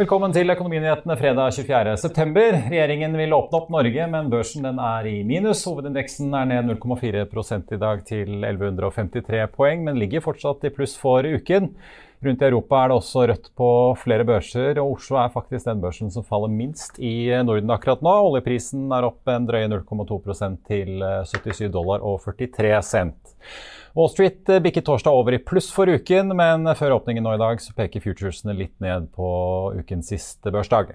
Velkommen til Økonominyhetene fredag 24.9. Regjeringen vil åpne opp Norge, men børsen er i minus. Hovedindeksen er ned 0,4 i dag til 1153 poeng, men ligger fortsatt i pluss for uken. Rundt i Europa er det også rødt på flere børser, og Oslo er faktisk den børsen som faller minst i Norden akkurat nå. Oljeprisen er opp en drøye 0,2% til 77 dollar og 43 cent. Wall Street eh, bikket torsdag over i pluss for uken, men før åpningen nå i dag så peker futuresene litt ned på ukens siste børsdag.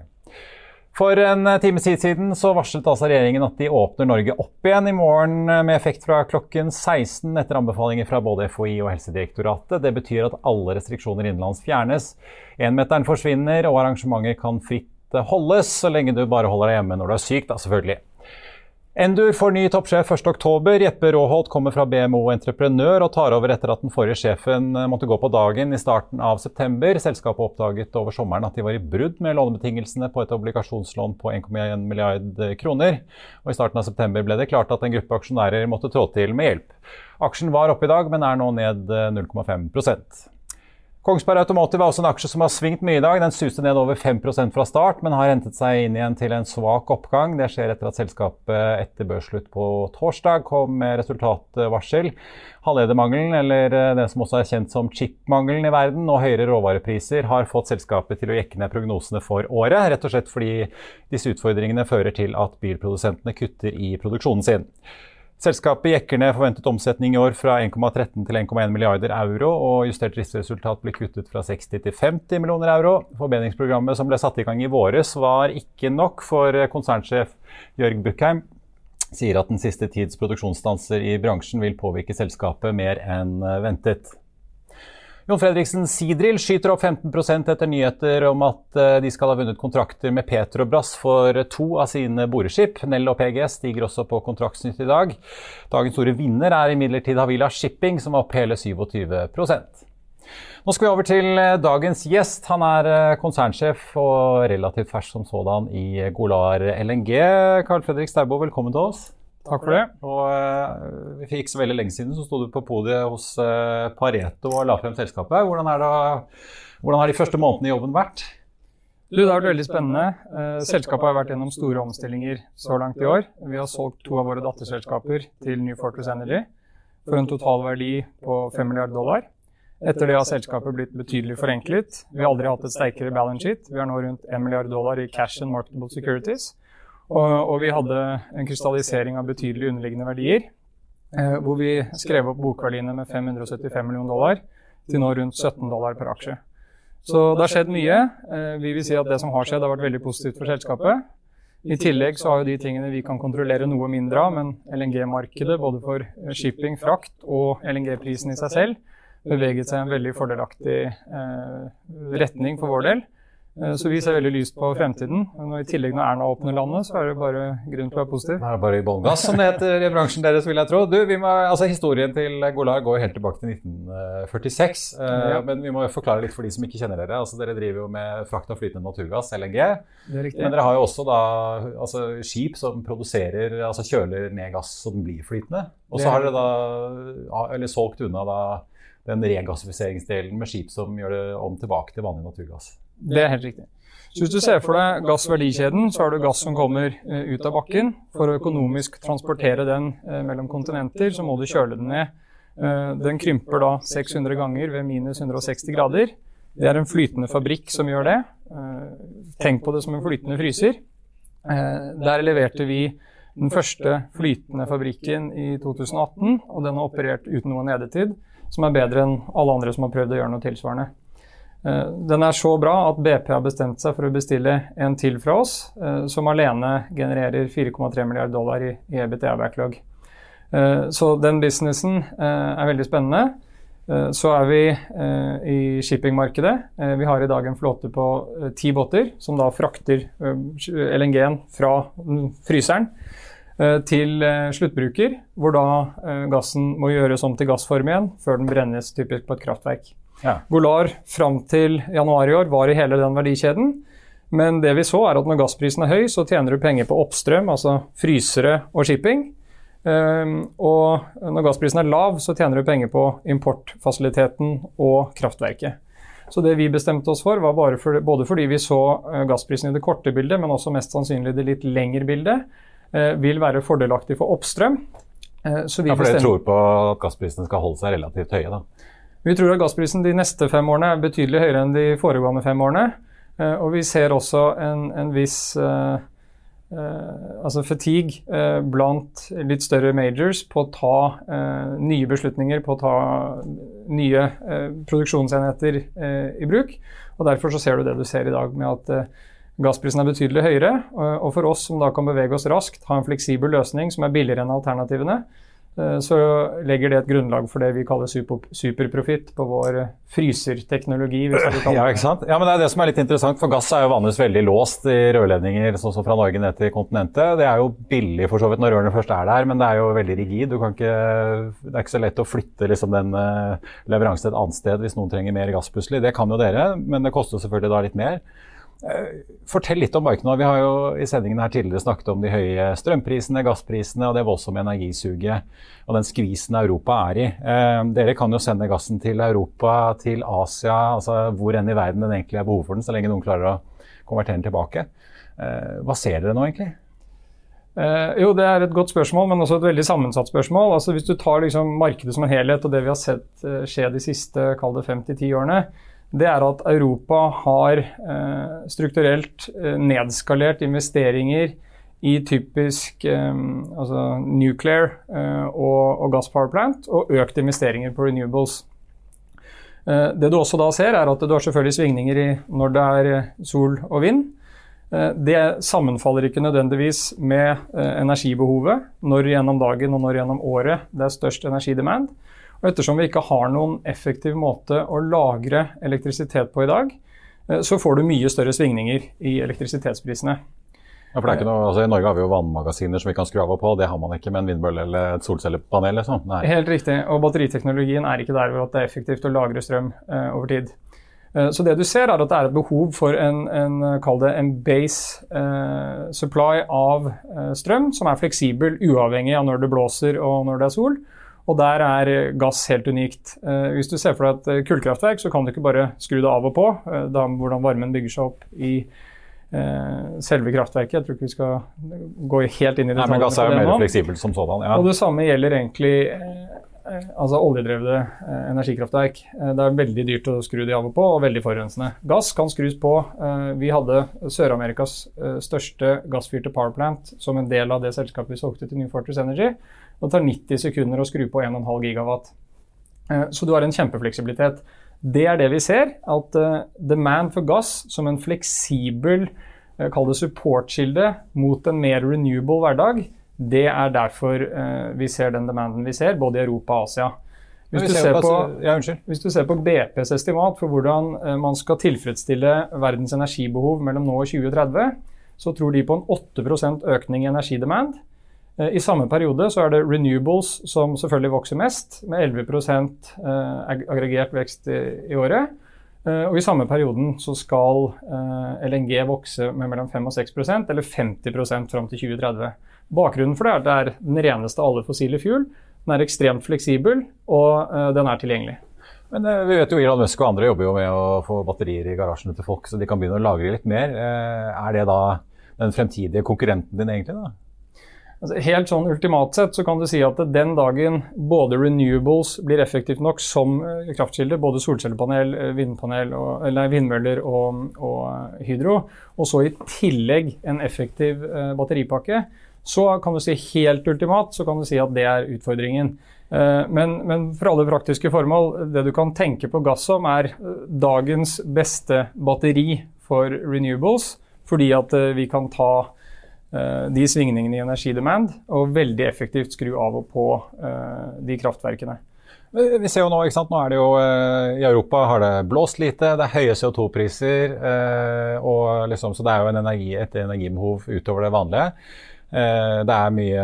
For en eh, time siden så varslet altså regjeringen at de åpner Norge opp igjen i morgen eh, med effekt fra klokken 16 etter anbefalinger fra både FHI og Helsedirektoratet. Det betyr at alle restriksjoner innenlands fjernes. Énmeteren forsvinner, og arrangementer kan fritt holdes så lenge du bare holder deg hjemme når du er syk, da selvfølgelig. Endur får ny toppsjef 1.10. Jeppe Råholt kommer fra BMO Entreprenør og tar over etter at den forrige sjefen eh, måtte gå på dagen i starten av september. Selskapet oppdaget over sommeren at de var i brudd med lånebetingelsene på et obligasjonslån på 1,1 milliard kroner. Og I starten av september ble det klart at en gruppe aksjonærer måtte trå til med hjelp. Aksjen var oppe i dag, men er nå ned 0,5 eh, Kongsberg Automotive er også en aksje som har svingt mye i dag. Den suste ned over 5% fra start, men har hentet seg inn igjen til en svak oppgang. Det skjer etter at selskapet etter børsslutt på torsdag kom med resultatvarsel. Halvledermangelen, eller den det som også er kjent som chipmangelen i verden, og høyere råvarepriser har fått selskapet til å jekke ned prognosene for året. Rett og slett fordi disse utfordringene fører til at bilprodusentene kutter i produksjonen sin. Selskapet jekker ned forventet omsetning i år fra 1,13 til 1,1 milliarder euro, og justert driftsresultat blir kuttet fra 60 til 50 millioner euro. Forbedringsprogrammet som ble satt i gang i våres var ikke nok, for konsernsjef Jørg Buckheim sier at den siste tids produksjonsstanser i bransjen vil påvirke selskapet mer enn ventet. Jon Fredriksen Sidril skyter opp 15% etter nyheter om at eh, de skal ha vunnet kontrakter med Petrobras for to av sine boreskip. Nell og PG stiger også på kontraktsnytt i dag. Dagens store vinner er imidlertid Havila Shipping, som var opp hele 27% nå skal vi over til eh, dagens gjest. Han er eh, konsernsjef og relativt fersk som sådan i Golar LNG. Carl Fredrik Staubo, velkommen til oss. Takk for det. Og uh, For ikke så veldig lenge siden så sto du på podiet hos uh, Pareto og la frem selskapet. Hvordan, det, hvordan, har de første månedene i jobben vært? Du, det har vært veldig spennende. Uh, selskapet har vært gjennom store omstillinger så langt i år. Vi har solgt to av våre datterselskaper til New Fortress Energy for en totalverdi på 5 milliarder dollar. Etter det har selskapet blitt betydelig forenklet. Vi har aldri hatt et sterkere balance sheet. Vi har nå rundt 1 milliard dollar i cash and marketable securities. Og, og, vi hadde en krystallisering av betydelige underliggende verdier. Eh, hvor vi skrev opp bokverdiene med 575 millioner dollar til nå rundt 17 dollar per aksje. Så det har skjedd mye. Eh, vi vil si at det som har skjedd, har vært veldig positivt for selskapet. I tillegg så har jo de tingene vi kan kontrollere noe mindre av, men LNG-markedet, både for shipping, frakt og LNG-prisen i seg selv, beveget seg i en veldig fordelaktig eh, retning for vår del. Eh, så vi ser veldig lyst på fremtiden. Når I tillegg når Erna åpner landet, så er det bare grunn til å være positiv. Det er bare i bånngass, som det heter i bransjen deres, vil jeg tro. Du, må, altså Historien til Golar går helt tilbake til 1946. Eh, ja. Men vi må forklare litt for de som ikke kjenner dere. Altså Dere driver jo med frakt av flytende naturgass, LNG. Men dere har jo også da altså, skip som produserer, altså kjøler ned gass så den blir flytende. Og så har dere da eller solgt unna da den regassifiseringsdelen med skip som gjør det om tilbake til vanlig naturgass. Det er helt riktig. Så Hvis du ser for deg gassverdikjeden, så har du gass som kommer eh, ut av bakken. For å økonomisk transportere den eh, mellom kontinenter, så må du kjøle den ned. Eh, den krymper da 600 ganger ved minus 160 grader. Det er en flytende fabrikk som gjør det. Tenk på det som en flytende fryser. Der leverte vi den første flytende fabrikken i 2018, og den har operert uten noe nedetid, som er bedre enn alle andre som har prøvd å gjøre noe tilsvarende. Eh, den er så bra at BP har bestemt seg for å bestille en til fra oss, eh, som alene genererer 4,3 milliarder dollar i EBTA-backlog. Så den businessen er veldig spennende. Eh, så er vi eh, i shippingmarkedet. Eh, vi har i dag en flåte på ti båter som da frakter LNG-en fra fryseren til sluttbruker, hvor da gassen må gjøres om til gassform igjen før den brennes typisk på et kraftverk. Ja. Golar fram til januar i år var i hele den verdikjeden. Men det vi så er at når gassprisen er høy, så tjener du penger på oppstrøm, altså frysere og shipping. Um, og når gassprisen er lav, så tjener du penger på importfasiliteten og kraftverket. Så det vi bestemte oss for, var for, både fordi vi så eh, gassprisen i det korte bildet, men også mest sannsynlig det litt lengre bildet, uh, vil være fordelaktig for oppstrøm. Uh, så vi ja, For dere tror på at gassprisene skal holde seg relativt høye, da? Vi tror at gassprisen de neste fem årene er betydelig høyere enn de foregående fem årene. Og vi ser også en, en viss Uh, altså fatigue uh, blant litt større majors på å ta uh, nye beslutninger, på å ta nye produksjonsenheter i bruk. og Derfor så ser du det du ser i dag, med at gassprisen er betydelig høyere. og for oss som da kan bevege oss raskt, ha en fleksibel løsning som er billigere enn alternativene, Eh, så legger det et grunnlag for det vi kaller super, superprofitt på vår eh, fryserteknologi. Ja, ikke sant? Ja, men det er det som er litt interessant, for gass er jo vanligvis veldig låst i rørledninger sånn som fra Norge ned til kontinentet. Det er jo billig for så vidt når rørene først er der, men det er jo veldig rigid. Ikke, det er ikke så lett å flytte liksom, den uh, leveransen et annet sted hvis noen trenger mer gass plutselig. Det kan jo dere, men det koster selvfølgelig da litt mer. Eh, fortell litt om markedet. Vi har jo i sendingen her tidligere snakket om de høye strømprisene, gassprisene og det voldsomme energisuget og den skvisen Europa er i. Eh, dere kan jo sende gassen til Europa, til Asia, altså hvor enn i verden den egentlig er behov for den, så lenge noen klarer å konvertere den tilbake. Eh, hva ser dere nå egentlig? Eh, jo, Det er et godt spørsmål, men også et veldig sammensatt spørsmål. Altså Hvis du tar liksom markedet som en helhet og det vi har sett skje de siste 5-10 årene, det er at Europa har eh, strukturelt eh, nedskalert investeringer i typisk eh, altså nuclear og, og gass power plant, og økt investeringer på renewables. Det du også da ser, er at du har selvfølgelig svingninger i når det er sol og vind. Det sammenfaller ikke nødvendigvis med energibehovet når gjennom dagen og når gjennom året det er størst energidemand. Og ettersom vi ikke har noen effektiv måte å lagre elektrisitet på i dag, eh, så får du mye større svingninger i elektrisitetsprisene. Ja, for det er ikke noe, altså I Norge har vi jo vannmagasiner som vi kan skru av og på. Det har man ikke med en vindbølle eller et solcellepanel. Liksom. Helt riktig. Og batteriteknologien er ikke der at det er effektivt å lagre strøm eh, over tid. Eh, så det du ser er at det er et behov for en, en, det, en base eh, supply av eh, strøm som er fleksibel uavhengig av når det blåser og når det er sol. Og der er gass helt unikt. Eh, hvis du ser for deg et eh, kullkraftverk, så kan du ikke bare skru det av og på. Eh, da, hvordan varmen bygger seg opp i eh, selve kraftverket. Jeg tror ikke vi skal gå helt inn i det. Nei, men gass er jo mer fleksibelt som sådan. Ja. Og det samme gjelder egentlig eh, altså oljedrevne eh, energikraftverk. det er veldig dyrt å skru de av og på, og veldig forurensende. Gass kan skrus på. vi hadde Sør-Amerikas største gassfyrte powerplant som en del av det selskapet vi solgte til New Fortress Energy. Det tar 90 sekunder å skru på 1,5 gigawatt. Eh, så du har en kjempefleksibilitet. Det er det vi ser, at demand for gass som en fleksibel kall det supportkilde mot en mer renewable hverdag, det er derfor uh, vi ser den demanden vi ser, både i Europa og Asia. Hvis du, på, ja, hvis du, ser på, BPs estimat for hvordan man skal tilfredsstille verdens energibehov mellom nå og 2030, så tror de på en 8% økning i energidemand. Eh, I samme periode så er det renewables som selvfølgelig vokser mest, med 11 eh, aggregert vekst i året. Eh, og I samme perioden så skal LNG vokse med mellom 5 og 6% eller 50% fram til 2030. Bakgrunnen for det er at det er den reneste av alle fossile fuel. Den er ekstremt fleksibel, og den er tilgjengelig. Men vi vet jo Elon Musk og andre jobber jo med å få batterier i garasjene til folk, så de kan begynne å lagre litt mer. Er det da den fremtidige konkurrenten din egentlig? da? Altså, helt sånn ultimat sett så kan du si at den dagen både renewables blir effektivt nok som eh, kraftkilde, både solcellepanel, eh, vindpanel og, eller vindmøller og, og, eh, hydro, og så i tillegg en effektiv batteripakke, så kan du si helt ultimat så kan du si at det er utfordringen. Uh, men, men, for alle praktiske formål, det du kan tenke på gass som, er dagens beste batteri for renewables, fordi at uh, vi kan ta Eh, de svingningene i energidemand, og veldig effektivt skru av og på eh, de kraftverkene. Vi ser jo nå, ikke sant? nå er det jo eh, I Europa har det blåst lite, det er høye CO2-priser. og liksom, Så det er jo energi, et energibehov utover det vanlige. Det er mye,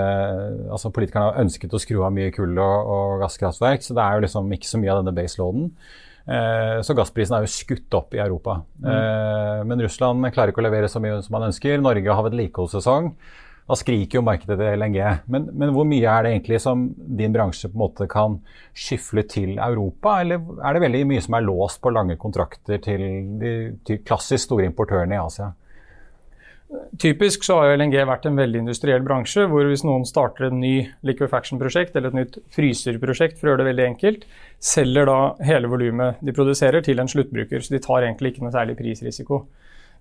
altså Politikerne har ønsket å skru av mye kull- og, og gasskraftverk, så det er jo liksom ikke så mye av denne baseloaden. Eh, så gassprisen er jo skutt opp i Europa. Mm. Eh, men Russland klarer ikke å levere så mye som man ønsker. Norge har vedlikeholdssesong. Da skriker jo markedet til LNG. Men, men, hvor mye er det egentlig som din bransje på en måte kan skyfle til Europa? Eller er det veldig mye som er låst på lange kontrakter til de til klassisk store importørene i Asia? Typisk så har LNG vært en veldig industriell bransje, hvor hvis noen starter et ny liquefaction-prosjekt eller et nytt fryserprosjekt, for å gjøre det veldig enkelt, selger da hele volumet de produserer til en sluttbruker. Så de tar egentlig ikke noe særlig prisrisiko.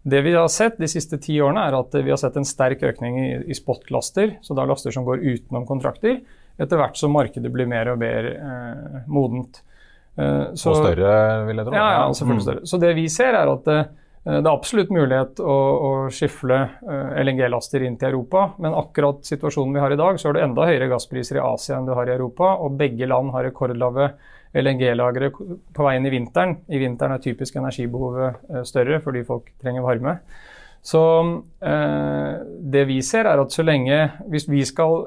Det vi har sett de siste ti årene, er at vi har sett en sterk økning i, i spot-laster, så da laster som går utenom kontrakter, etter hvert som markedet blir mer og mer eh, modent. Eh, så, og større, vil jeg tro? Ja, ja selvfølgelig større. Så det vi ser, er at eh, Eh, det er absolutt mulighet å, å skifle uh, LNG-laster inn til Europa, men akkurat situasjonen vi har i dag, så har du enda høyere gasspriser i Asia enn du har i Europa, og begge land har rekordlave LNG-lagre på veien i vinteren. I vinteren er typisk energibehovet uh, større fordi folk trenger varme. Så det vi ser, er at så lenge Hvis vi skal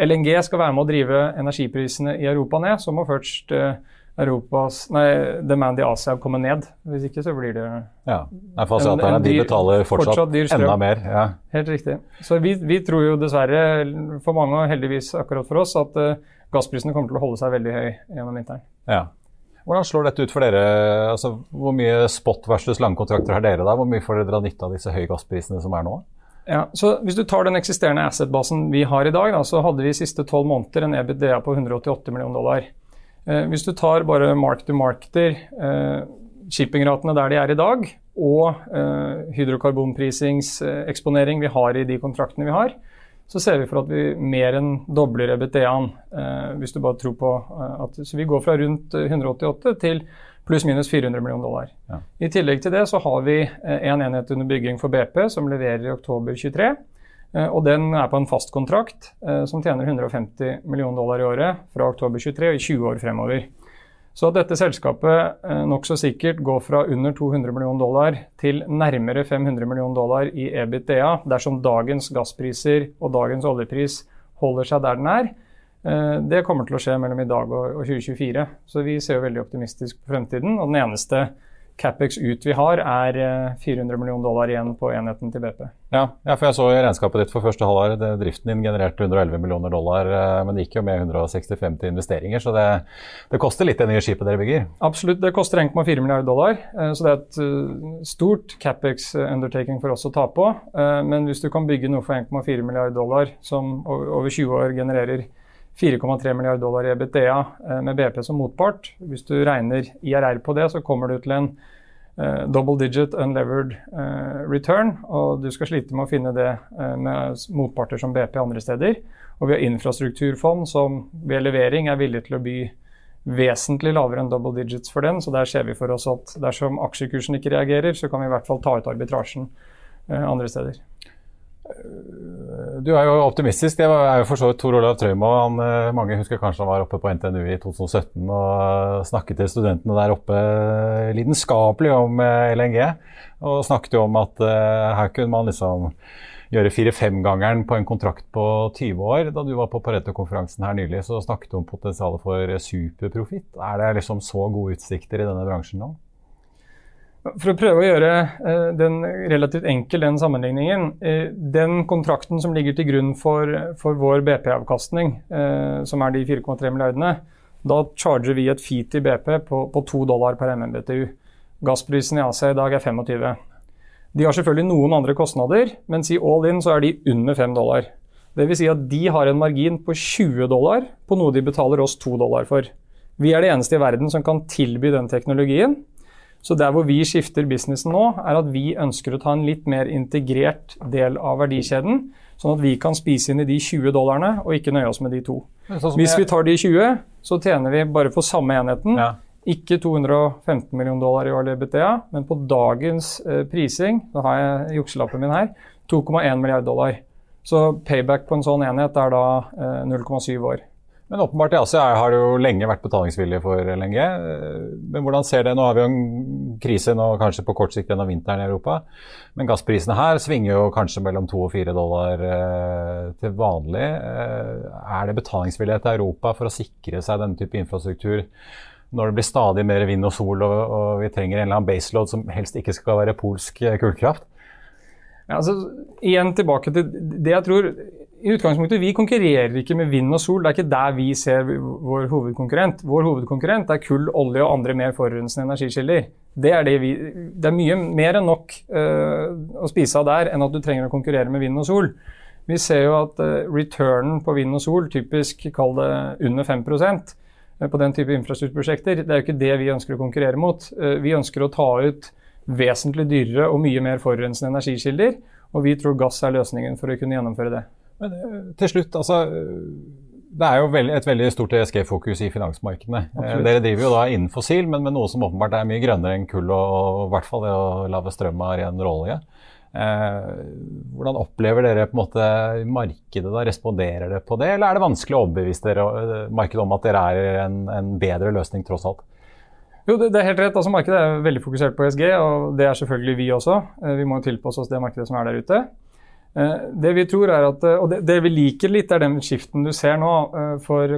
LNG skal være med å drive energiprisene i Europa ned, så må først Europas Nei, demand i Asia kommer ned. Hvis ikke så blir det Ja. Nei, for asiaterne de betaler fortsatt, fortsatt enda mer. Ja. Helt riktig. Så vi, vi, tror jo dessverre, for mange og heldigvis akkurat for oss, at uh, gassprisene kommer til å holde seg veldig høy gjennom vinteren. Ja. Hvordan slår dette ut for dere? Altså, hvor mye spot versus langkontrakter har dere da? Hvor mye får dere dra nytte av disse høye gassprisene som er nå? Ja, så Hvis du tar den eksisterende asset-basen vi har i dag, da, så hadde vi i siste tolv måneder en EBITDA på 188 millioner dollar. Eh, hvis du tar bare mark to marketer, eh, shippingratene der de er i dag, og eh, hydrokarbonprisingseksponering vi har i de kontraktene vi har, så ser vi for at vi mer enn dobler EBTA-en. hvis du bare tror på at Så vi går fra rundt 188 til pluss-minus 400 millioner dollar. Ja. I tillegg til det så har vi en enhet under bygging for BP som leverer i oktober 23. Eh, og den er på en fast kontrakt eh, som tjener 150 millioner dollar i året fra oktober 23 og i 20 år fremover. Så at dette selskapet eh, nokså sikkert går fra under 200 millioner dollar til nærmere 500 millioner dollar i EBITDA dersom dagens gasspriser og dagens oljepris holder seg der den er, det kommer til å skje mellom i dag og 2024. Så vi ser jo veldig optimistisk på fremtiden. Og den eneste Capex ut vi har, er 400 eh, millioner dollar igjen på enheten til BP. Ja, ja for jeg så i regnskapet ditt for første halvår. Driften din genererte 111 millioner dollar, eh, men det gikk jo med 165 til investeringer, så det, det koster litt det nye skipet dere bygger? Absolutt, det koster 1,4 milliarder dollar. Eh, så det er et stort Capex-undertaking for oss å ta på. Men hvis du kan bygge noe for 1,4 milliarder dollar som over 20 år genererer 4,3 milliarder dollar i EBITDA eh, med BP som motpart. Hvis du regner IRR på det, så kommer du til en uh, double digit unlevered uh, return. Og du skal slite med å finne det uh, med motparter som BP andre steder. Og vi har infrastrukturfond som ved levering er villig til å by vesentlig lavere enn double digits for den. Så der ser vi for oss at dersom aksjekursen ikke reagerer, så kan vi i hvert fall ta ut arbitrasjen andre steder. Du er jo optimistisk. Det er jo for så vidt Tor Olav Trøyma. Eh, mange husker kanskje han var oppe på NTNU i 2017 og snakket til studentene der oppe lidenskapelig om eh, LNG. Og snakket jo om at her kunne man liksom gjøre fire-femgangeren på en kontrakt på 20 år. Da du var på Pareto-konferansen her nylig, så snakket du om potensialet for superprofitt. Er det liksom så gode utsikter i denne bransjen nå? For å prøve å gjøre uh, den relativt enkel, den sammenligningen. Uh, den kontrakten som ligger til grunn for, for vår BP-avkastning, uh, som er de 4,3 milliardene, da charger vi et fee til BP på, på 2 dollar per MMBTU. Gassprisen i Asia i dag er 25. De har selvfølgelig noen andre kostnader, men si all in så er de under 5 dollar. Dvs. Si at de har en margin på 20 dollar på noe de betaler oss 2 dollar for. Vi er det eneste i verden som kan tilby den teknologien. Så der hvor vi skifter businessen nå, er at vi ønsker å ta en litt mer integrert del av verdikjeden. Sånn at vi kan spise inn i de 20 dollarene og ikke nøye oss med de to. Sånn Hvis vi tar de 20, så tjener vi bare for samme enheten. Ja. Ikke 215 millioner dollar i årlig BTA, men på dagens eh, prising, da har jeg jukselappen min her, 2,1 milliard dollar. Så payback på en sånn enhet er da eh, 0,7 år. Men åpenbart i Asia har det jo lenge vært betalingsvilje for LNG. Eh, men hvordan ser det? Nå har vi jo en krise nå kanskje på kort sikt gjennom vinteren i Europa. Men gassprisene her svinger jo kanskje mellom 2 og 4 dollar eh, til vanlig. Eh, er det betalingsvilje til Europa for å sikre seg denne type infrastruktur når det blir stadig mer vind og sol og, og vi trenger en eller annen baseload som helst ikke skal være polsk kullkraft? Ja, altså, igjen tilbake til det jeg tror i utgangspunktet, Vi konkurrerer ikke med vind og sol. Det er ikke der vi ser vår hovedkonkurrent. Vår hovedkonkurrent er kull, olje og andre mer forurensende energikilder. Det er, det vi, det er mye mer enn nok uh, å spise av der enn at du trenger å konkurrere med vind og sol. Vi ser jo at uh, returnen på vind og sol, typisk kall det under 5 uh, på den type infrastrukturprosjekter, det er jo ikke det vi ønsker å konkurrere mot. vi ønsker å ta ut vesentlig dyrere og mye mer forurensende energikilder. Og vi tror gass er løsningen for å kunne gjennomføre det. Men eh, til slutt, altså det er jo et veldig stort ESG-fokus i finansmarkedene. Eh, Absolutt. Dere driver jo da innen fossil, men med noe som åpenbart er mye grønnere enn kull og i hvert fall det å lage strøm av ren råolje. Eh, hvordan opplever dere på en måte markedet da? Responderer det på det, eller er det vanskelig å overbevise dere, eh, markedet om at dere er en, en bedre løsning tross alt? Jo, det, det, er helt rett. Altså, Markedet er veldig fokusert på ESG, og det er selvfølgelig vi også. Vi må jo tilpasse oss det markedet som er der ute. Eh, det vi tror er at, eh, og det, det vi liker litt, er den skiften du ser nå. Eh, for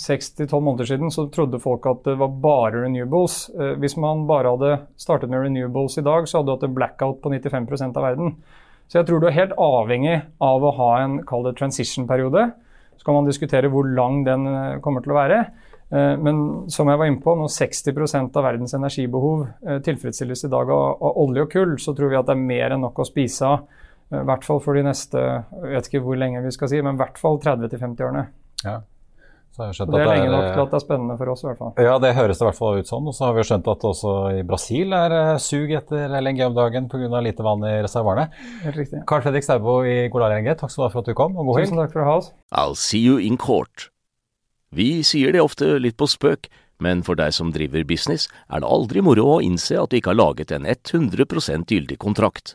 seks til tolv måneder siden så trodde folk at det var bare renewables. Hvis man bare hadde startet med renewables i dag, så hadde du hatt en blackout på 95% av verden. Så jeg tror du er helt avhengig av å ha en transition-periode. Så kan man diskutere hvor lang den kommer til å være. Men som jeg var inne på, når 60% av verdens energibehov tilfredsstilles i dag av olje og kull, så tror vi at det er mer enn nok å spise av i hvert fall for de neste jeg vet ikke hvor lenge vi skal si, men i hvert fall 30-50 årene. Ja. Så det er lenge nok til at det er spennende for oss. i hvert fall. Ja, det høres det i hvert fall ut sånn. Og så har vi skjønt at også i Brasil er uh, sug etter LNG om dagen pga. lite vann i reservoarene. Helt riktig. Carl Fredrik Staubo i Golar LNG, takk skal du ha for at du kom, og god helg. Tusen takk for å ha oss. I'll see you in court. Vi sier det ofte litt på spøk, men for deg som driver business, er det aldri moro å innse at du ikke har laget en 100% gyldig kontrakt.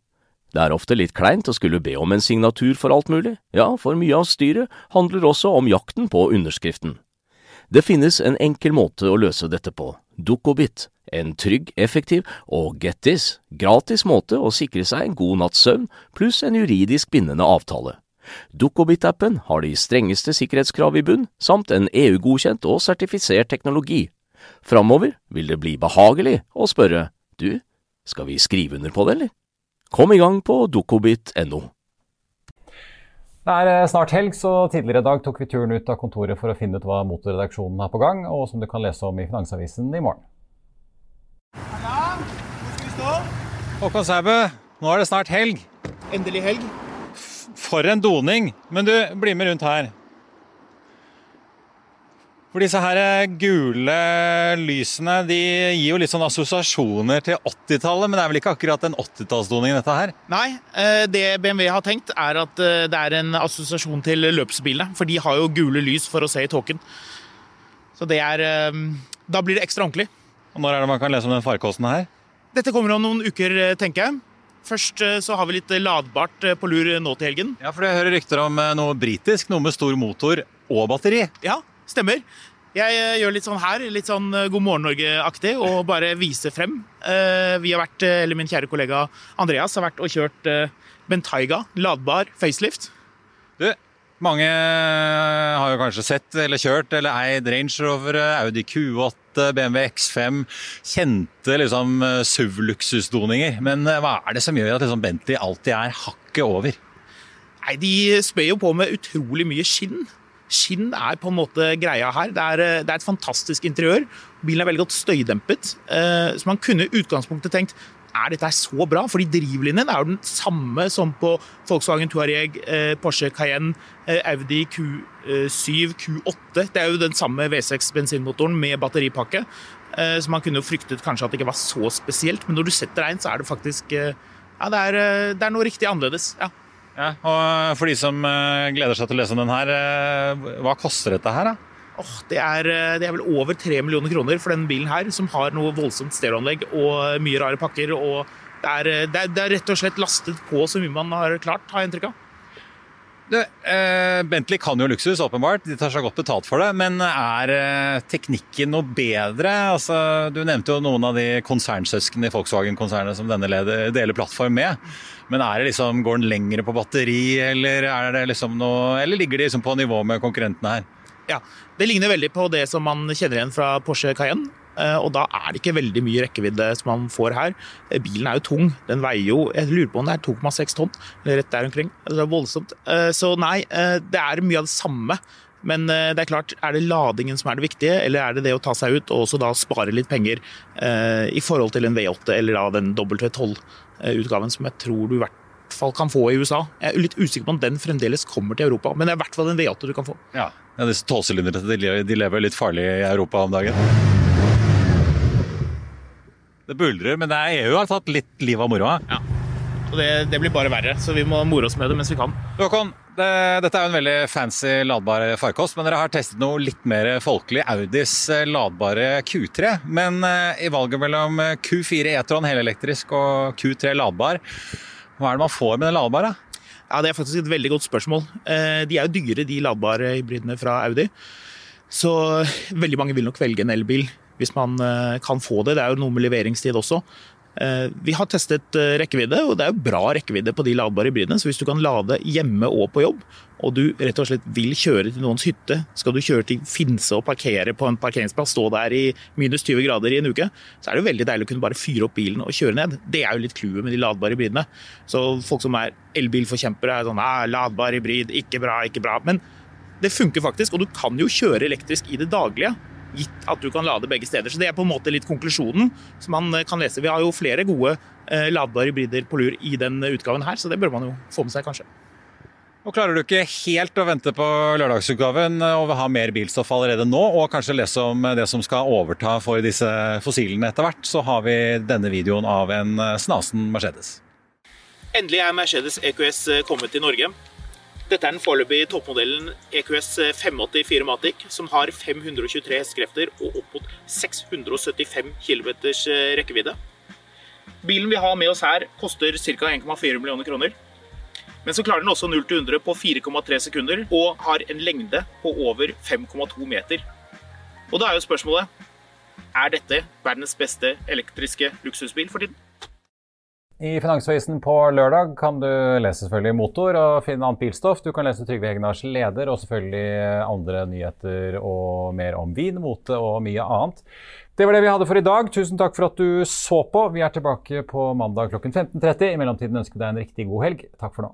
Det er ofte litt kleint å skulle be om en signatur for alt mulig, ja, for mye av styret handler også om jakten på underskriften. Det finnes en enkel måte å løse dette på, Dukkobit, en trygg, effektiv og get this, gratis måte å sikre seg en god natts søvn pluss en juridisk bindende avtale. Dukkobit-appen har de strengeste sikkerhetskrav i bunn, samt en EU-godkjent og sertifisert teknologi. Framover vil det bli behagelig å spørre du, skal vi skrive under på det, eller? Kom i gang på dokobit.no. Det er eh, snart helg, så tidligere i dag tok vi turen ut av kontoret for å finne ut hva motorredaksjonen har på gang, og som du kan lese om i Finansavisen i morgen. Halla, hvor skal vi stå? Håkon Sæbø, nå er det snart helg. Endelig helg. For en doning. Men du, bli med rundt her. For disse her gule lysene de gir jo litt sånn assosiasjoner til 80-tallet, men det er vel ikke akkurat en 80-tallsdoning dette her? Nei, eh, det BMW har tenkt er at eh, det er en assosiasjon til løpsbilene. For de har jo gule lys for å se i tåken. Så det er eh, Da blir det ekstra ordentlig. Og Når er det man kan lese om den farkosten her? Dette kommer om noen uker, tenker jeg. Først så har vi litt ladbart på lur nå til helgen. Ja, for jeg hører rykter om noe britisk, noe med stor motor og batteri. Ja, Stemmer. Jeg eh, gjør litt sånn her, litt sånn eh, God morgen Norge-aktig, og bare viser frem. Eh, vi har vært, eller Min kjære kollega Andreas har vært og kjørt Bentayga ladbar facelift. Du, Mange har jo kanskje sett eller kjørt eller eid Range Rover, Audi Q8, BMW X5. Kjente liksom SUV-luksusdoninger. Men hva er det som gjør at liksom Bentley alltid er hakket over? Nei, De spør jo på med utrolig mye skinn. Skinn er på en måte greia her. Det er, det er et fantastisk interiør. Bilen er veldig godt støydempet. Så man kunne i utgangspunktet tenkt er dette så bra? Fordi drivlinjen er jo den samme som på Volkswagen Touareg, eh, Porsche Cayenne, eh, Audi Q7, Q8. Det er jo den samme V6 bensinmotoren med batteripakke. Eh, så man kunne jo fryktet kanskje at det ikke var så spesielt, men når du setter deg inn, så er det faktisk Ja, det er, det er noe riktig annerledes. ja. Ja, og For de som gleder seg til å lese om den her, hva koster dette her? da? Oh, det, er, eh, det, er, vel over tre millioner kroner for den bilen her, som har noe voldsomt stereoanlegg og mye rare pakker. og det er, eh, det, er, det er, rett og slett lastet på så mye man har klart, har jeg inntrykk av. Eh, Bentley kan jo luksus, åpenbart. De tar seg godt betalt for det. Men er eh, teknikken noe bedre? Altså, du nevnte jo noen av de konsernsøsknene i Volkswagen-konsernet som denne leder, deler plattform med. Men er det liksom, går den lengre på batteri, eller, liksom noe, eller ligger de liksom på nivå med konkurrentene her? Ja, Det ligner veldig på det som man kjenner igjen fra Porsche Cayenne. Eh, og da er det ikke veldig mye rekkevidde som man får her. Eh, bilen er jo tung. Den veier jo Jeg lurer på om det er 2,6 tonn, eller rett der omkring. Det er voldsomt. Eh, så nei, det er mye av det samme. Men det er klart, er det ladingen som er det viktige, eller er det det å ta seg ut og også da spare litt penger i forhold til en V8 eller da den W12-utgaven som jeg tror du i hvert fall kan få i USA. Jeg er litt usikker på om den fremdeles kommer til Europa, men det er i hvert fall en V8 du kan få. Ja, ja disse tolvsylinderne de lever litt farlig i Europa om dagen. Det buldrer, men det er EU har tatt litt liv av moroa. Ja. Og det, det, blir bare verre, så vi må more oss med det mens vi kan. Håkon, det, dette er jo en veldig fancy ladbar farkost, men dere har testet noe litt mer folkelig. Audis eh, ladbare Q3. Men eh, i valget mellom Q4 E-tron helelektrisk og Q3 ladbar, hva er det man får med den ladbare? Ja, Det er faktisk et veldig godt spørsmål. Eh, de er jo dyre, de ladbare hybridene fra Audi. Så veldig mange vil nok velge en elbil hvis man eh, kan få det. Det er jo noe med leveringstid også. Eh, vi har testet rekkevidde, og det er jo bra rekkevidde på de ladbare hybridene. Så hvis du kan lade hjemme og på jobb, og du rett og slett vil kjøre til noens hytte, skal du kjøre til Finse og parkere på en parkeringsplass, stå der i minus 20 grader i en uke, så er det jo veldig deilig å kunne bare fyre opp bilen og kjøre ned. Det er jo litt clouet med de ladbare hybridene. Så folk som er elbilforkjempere er sånn ah, ladbar hybrid, ikke bra, ikke bra. Men det funker faktisk, og du kan jo kjøre elektrisk i det daglige gitt at du kan lade begge steder. Så Det er på en måte litt konklusjonen som man kan lese. Vi har jo flere gode eh, ladbare hybrider på lur i den utgaven her, så det bør man jo få med seg, kanskje. Nå klarer du ikke helt å vente på lørdagsutgaven og ha mer bilstoff allerede nå, og kanskje lese om det som skal overta for disse fossilene etter hvert, så har vi denne videoen av en snasen Mercedes. Endelig er Mercedes EQS kommet til Norge. Dette er den foreløpige toppmodellen EQS 580 Firmatic, som har 523 hestekrefter og opp mot 675 km rekkevidde. Bilen vi har med oss her, koster ca. 1,4 millioner kroner. Men så klarer den også 0 til 100 på 4,3 sekunder og har en lengde på over 5,2 meter. Og da er jo spørsmålet er dette verdens beste elektriske luksusbil for tiden? I Finansavisen på lørdag kan du lese selvfølgelig motor og finne annet bilstoff. Du kan lese Trygve Hegnars leder og selvfølgelig andre nyheter og mer om vin, mote og mye annet. Det var det vi hadde for i dag. Tusen takk for at du så på. Vi er tilbake på mandag klokken 15.30. I mellomtiden ønsker vi deg en riktig god helg. Takk for nå.